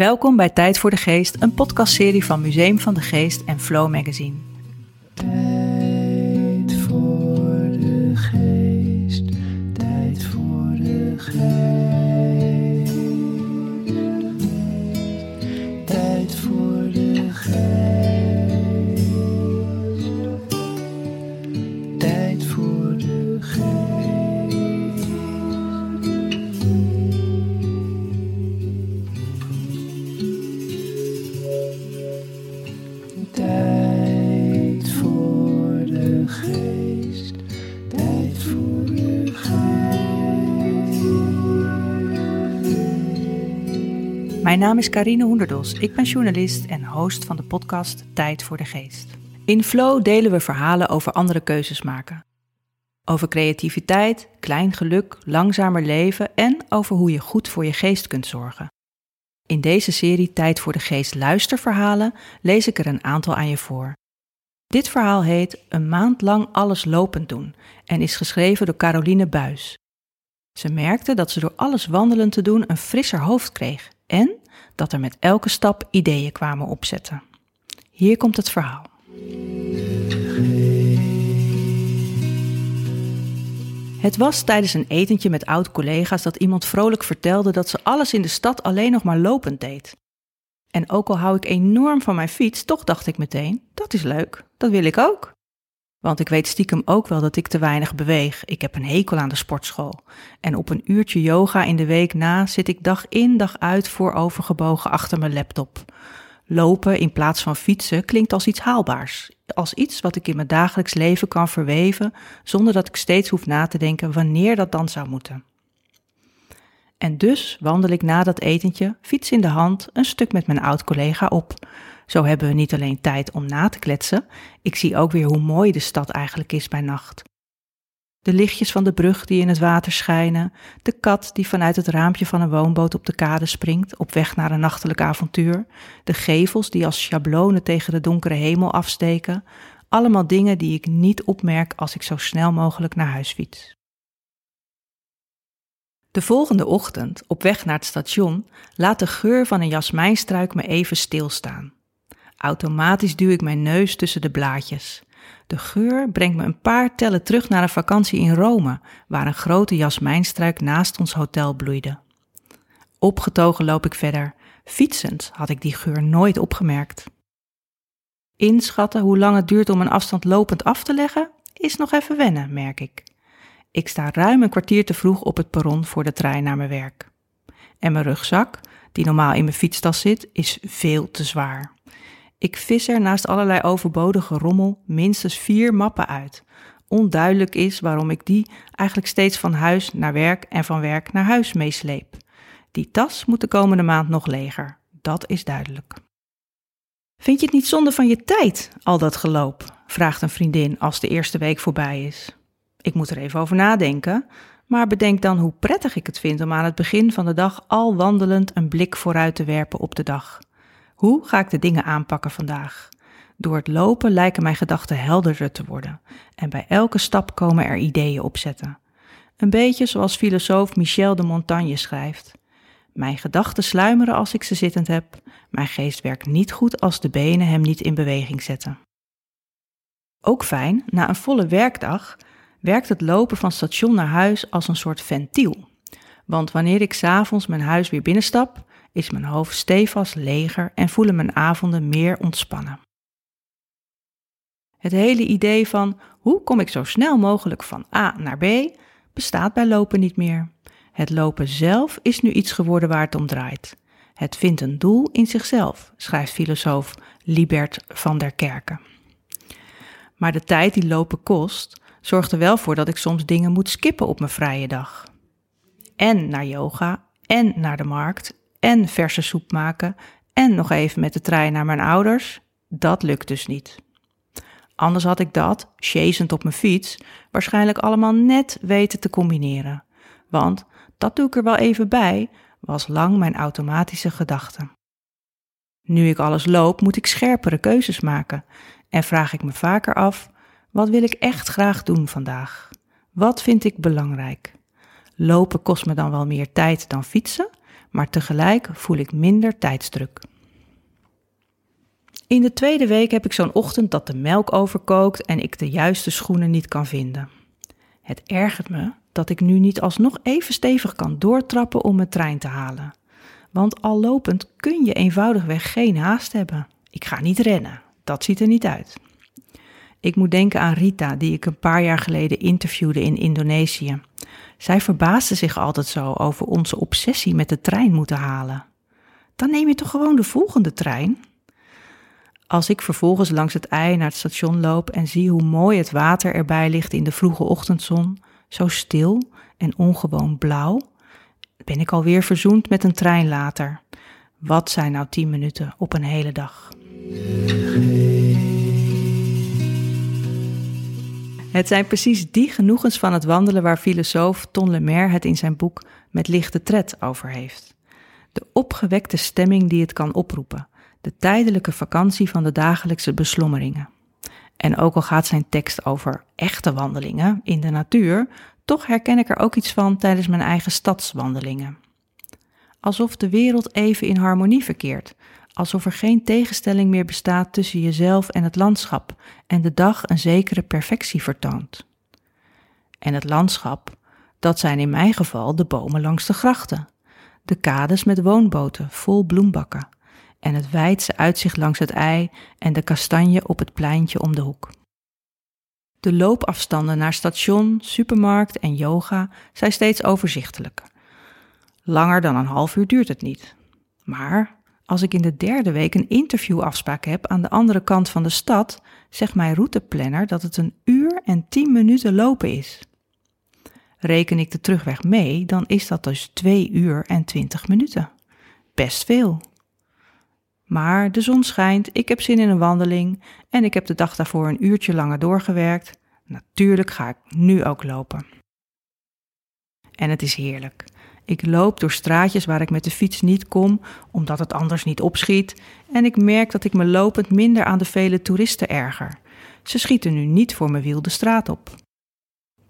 Welkom bij Tijd voor de Geest, een podcastserie van Museum van de Geest en Flow Magazine. Mijn naam is Karine Hoenderdos. Ik ben journalist en host van de podcast Tijd voor de Geest. In Flow delen we verhalen over andere keuzes maken. Over creativiteit, klein geluk, langzamer leven en over hoe je goed voor je geest kunt zorgen. In deze serie Tijd voor de Geest luisterverhalen lees ik er een aantal aan je voor. Dit verhaal heet Een maand lang alles lopend doen en is geschreven door Caroline Buis. Ze merkte dat ze door alles wandelen te doen een frisser hoofd kreeg en dat er met elke stap ideeën kwamen opzetten. Hier komt het verhaal. Het was tijdens een etentje met oud-collega's dat iemand vrolijk vertelde dat ze alles in de stad alleen nog maar lopend deed. En ook al hou ik enorm van mijn fiets, toch dacht ik meteen: dat is leuk, dat wil ik ook. Want ik weet stiekem ook wel dat ik te weinig beweeg. Ik heb een hekel aan de sportschool. En op een uurtje yoga in de week na zit ik dag in dag uit voorovergebogen achter mijn laptop. Lopen in plaats van fietsen klinkt als iets haalbaars. Als iets wat ik in mijn dagelijks leven kan verweven zonder dat ik steeds hoef na te denken wanneer dat dan zou moeten. En dus wandel ik na dat etentje, fiets in de hand, een stuk met mijn oud-collega op. Zo hebben we niet alleen tijd om na te kletsen, ik zie ook weer hoe mooi de stad eigenlijk is bij nacht. De lichtjes van de brug die in het water schijnen, de kat die vanuit het raampje van een woonboot op de kade springt op weg naar een nachtelijk avontuur, de gevels die als schablonen tegen de donkere hemel afsteken, allemaal dingen die ik niet opmerk als ik zo snel mogelijk naar huis fiets. De volgende ochtend, op weg naar het station, laat de geur van een jasmijnstruik me even stilstaan. Automatisch duw ik mijn neus tussen de blaadjes. De geur brengt me een paar tellen terug naar een vakantie in Rome, waar een grote jasmijnstruik naast ons hotel bloeide. Opgetogen loop ik verder. Fietsend had ik die geur nooit opgemerkt. Inschatten hoe lang het duurt om een afstand lopend af te leggen, is nog even wennen, merk ik. Ik sta ruim een kwartier te vroeg op het perron voor de trein naar mijn werk. En mijn rugzak, die normaal in mijn fietstas zit, is veel te zwaar. Ik vis er naast allerlei overbodige rommel minstens vier mappen uit. Onduidelijk is waarom ik die eigenlijk steeds van huis naar werk en van werk naar huis meesleep. Die tas moet de komende maand nog leger, dat is duidelijk. Vind je het niet zonde van je tijd, al dat geloop? vraagt een vriendin als de eerste week voorbij is. Ik moet er even over nadenken, maar bedenk dan hoe prettig ik het vind om aan het begin van de dag al wandelend een blik vooruit te werpen op de dag. Hoe ga ik de dingen aanpakken vandaag? Door het lopen lijken mijn gedachten helderder te worden en bij elke stap komen er ideeën opzetten. Een beetje zoals filosoof Michel de Montaigne schrijft. Mijn gedachten sluimeren als ik ze zittend heb, mijn geest werkt niet goed als de benen hem niet in beweging zetten. Ook fijn, na een volle werkdag werkt het lopen van station naar huis als een soort ventiel. Want wanneer ik s'avonds mijn huis weer binnenstap, is mijn hoofd stevast leger en voelen mijn avonden meer ontspannen. Het hele idee van hoe kom ik zo snel mogelijk van A naar B bestaat bij lopen niet meer. Het lopen zelf is nu iets geworden waar het om draait. Het vindt een doel in zichzelf, schrijft filosoof Libert van der Kerken. Maar de tijd die lopen kost, zorgt er wel voor dat ik soms dingen moet skippen op mijn vrije dag. En naar yoga, en naar de markt, en verse soep maken, en nog even met de trein naar mijn ouders. Dat lukt dus niet. Anders had ik dat, chasend op mijn fiets, waarschijnlijk allemaal net weten te combineren. Want, dat doe ik er wel even bij, was lang mijn automatische gedachte. Nu ik alles loop, moet ik scherpere keuzes maken en vraag ik me vaker af: wat wil ik echt graag doen vandaag? Wat vind ik belangrijk? Lopen kost me dan wel meer tijd dan fietsen, maar tegelijk voel ik minder tijdsdruk. In de tweede week heb ik zo'n ochtend dat de melk overkookt en ik de juiste schoenen niet kan vinden. Het ergert me dat ik nu niet alsnog even stevig kan doortrappen om mijn trein te halen. Want al lopend kun je eenvoudigweg geen haast hebben. Ik ga niet rennen, dat ziet er niet uit. Ik moet denken aan Rita, die ik een paar jaar geleden interviewde in Indonesië. Zij verbaasde zich altijd zo over onze obsessie met de trein moeten halen. Dan neem je toch gewoon de volgende trein? Als ik vervolgens langs het ei naar het station loop en zie hoe mooi het water erbij ligt in de vroege ochtendzon, zo stil en ongewoon blauw, ben ik alweer verzoend met een trein later. Wat zijn nou tien minuten op een hele dag? Het zijn precies die genoegens van het wandelen waar filosoof Ton Lemaire het in zijn boek Met lichte tred over heeft. De opgewekte stemming die het kan oproepen, de tijdelijke vakantie van de dagelijkse beslommeringen. En ook al gaat zijn tekst over echte wandelingen in de natuur, toch herken ik er ook iets van tijdens mijn eigen stadswandelingen. Alsof de wereld even in harmonie verkeert, alsof er geen tegenstelling meer bestaat tussen jezelf en het landschap en de dag een zekere perfectie vertoont. En het landschap, dat zijn in mijn geval de bomen langs de grachten, de kades met woonboten vol bloembakken en het wijdse uitzicht langs het ei en de kastanje op het pleintje om de hoek. De loopafstanden naar station, supermarkt en yoga zijn steeds overzichtelijker. Langer dan een half uur duurt het niet. Maar als ik in de derde week een interviewafspraak heb aan de andere kant van de stad, zegt mijn routeplanner dat het een uur en tien minuten lopen is. Reken ik de terugweg mee, dan is dat dus twee uur en twintig minuten. Best veel. Maar de zon schijnt, ik heb zin in een wandeling en ik heb de dag daarvoor een uurtje langer doorgewerkt. Natuurlijk ga ik nu ook lopen. En het is heerlijk. Ik loop door straatjes waar ik met de fiets niet kom, omdat het anders niet opschiet. En ik merk dat ik me lopend minder aan de vele toeristen erger. Ze schieten nu niet voor mijn wiel de straat op.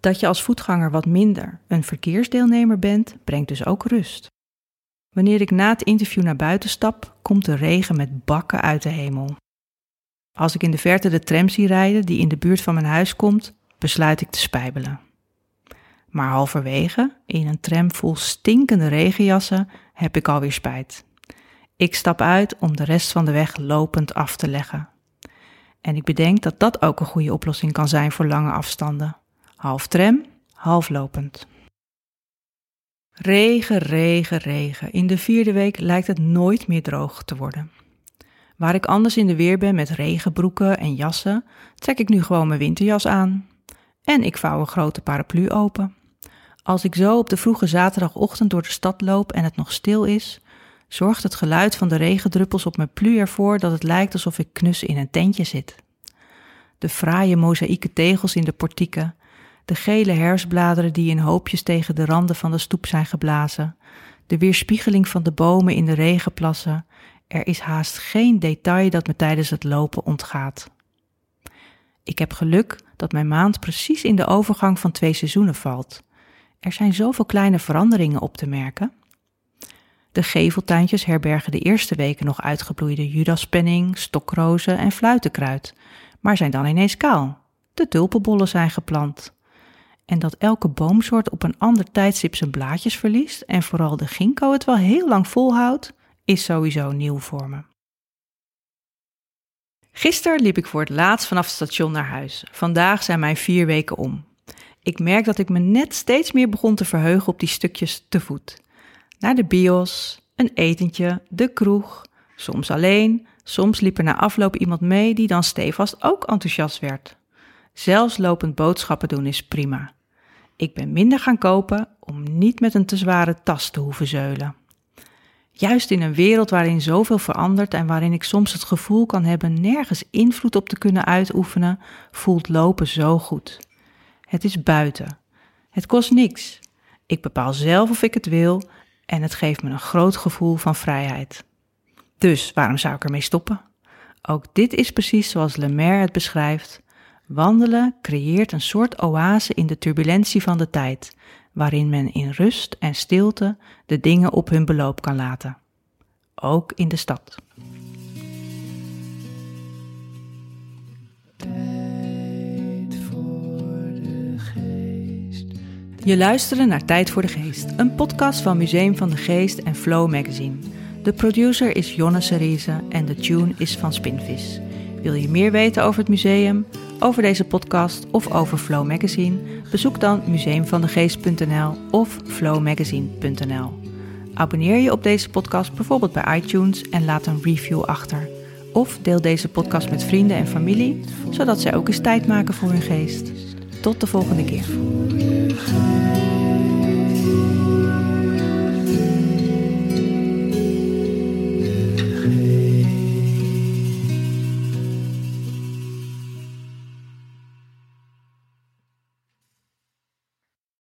Dat je als voetganger wat minder een verkeersdeelnemer bent, brengt dus ook rust. Wanneer ik na het interview naar buiten stap, komt de regen met bakken uit de hemel. Als ik in de verte de tram zie rijden die in de buurt van mijn huis komt, besluit ik te spijbelen. Maar halverwege, in een tram vol stinkende regenjassen, heb ik alweer spijt. Ik stap uit om de rest van de weg lopend af te leggen. En ik bedenk dat dat ook een goede oplossing kan zijn voor lange afstanden. Half tram, half lopend. Regen, regen, regen. In de vierde week lijkt het nooit meer droog te worden. Waar ik anders in de weer ben met regenbroeken en jassen, trek ik nu gewoon mijn winterjas aan. En ik vouw een grote paraplu open. Als ik zo op de vroege zaterdagochtend door de stad loop en het nog stil is, zorgt het geluid van de regendruppels op mijn plu ervoor dat het lijkt alsof ik knus in een tentje zit. De fraaie mozaïeke tegels in de portieken, de gele herfstbladeren die in hoopjes tegen de randen van de stoep zijn geblazen, de weerspiegeling van de bomen in de regenplassen. Er is haast geen detail dat me tijdens het lopen ontgaat. Ik heb geluk dat mijn maand precies in de overgang van twee seizoenen valt. Er zijn zoveel kleine veranderingen op te merken. De geveltuintjes herbergen de eerste weken nog uitgebloeide judaspenning, stokrozen en fluitenkruid, maar zijn dan ineens kaal. De tulpenbollen zijn geplant. En dat elke boomsoort op een ander tijdstip zijn blaadjes verliest en vooral de ginkgo het wel heel lang volhoudt, is sowieso nieuw voor me. Gisteren liep ik voor het laatst vanaf het station naar huis. Vandaag zijn mijn vier weken om. Ik merk dat ik me net steeds meer begon te verheugen op die stukjes te voet. Naar de bios, een etentje, de kroeg, soms alleen, soms liep er na afloop iemand mee die dan stevast ook enthousiast werd. Zelfs lopend boodschappen doen is prima. Ik ben minder gaan kopen om niet met een te zware tas te hoeven zeulen. Juist in een wereld waarin zoveel verandert en waarin ik soms het gevoel kan hebben nergens invloed op te kunnen uitoefenen, voelt lopen zo goed. Het is buiten. Het kost niks. Ik bepaal zelf of ik het wil en het geeft me een groot gevoel van vrijheid. Dus waarom zou ik ermee stoppen? Ook dit is precies zoals Lemaire het beschrijft. Wandelen creëert een soort oase in de turbulentie van de tijd, waarin men in rust en stilte de dingen op hun beloop kan laten. Ook in de stad. Je luisterde naar Tijd voor de Geest, een podcast van Museum van de Geest en Flow Magazine. De producer is Jonne Cerise en de tune is van Spinvis. Wil je meer weten over het museum, over deze podcast of over Flow Magazine? Bezoek dan museumvandegeest.nl of flowmagazine.nl. Abonneer je op deze podcast bijvoorbeeld bij iTunes en laat een review achter. Of deel deze podcast met vrienden en familie, zodat zij ook eens tijd maken voor hun geest. Tot de volgende keer.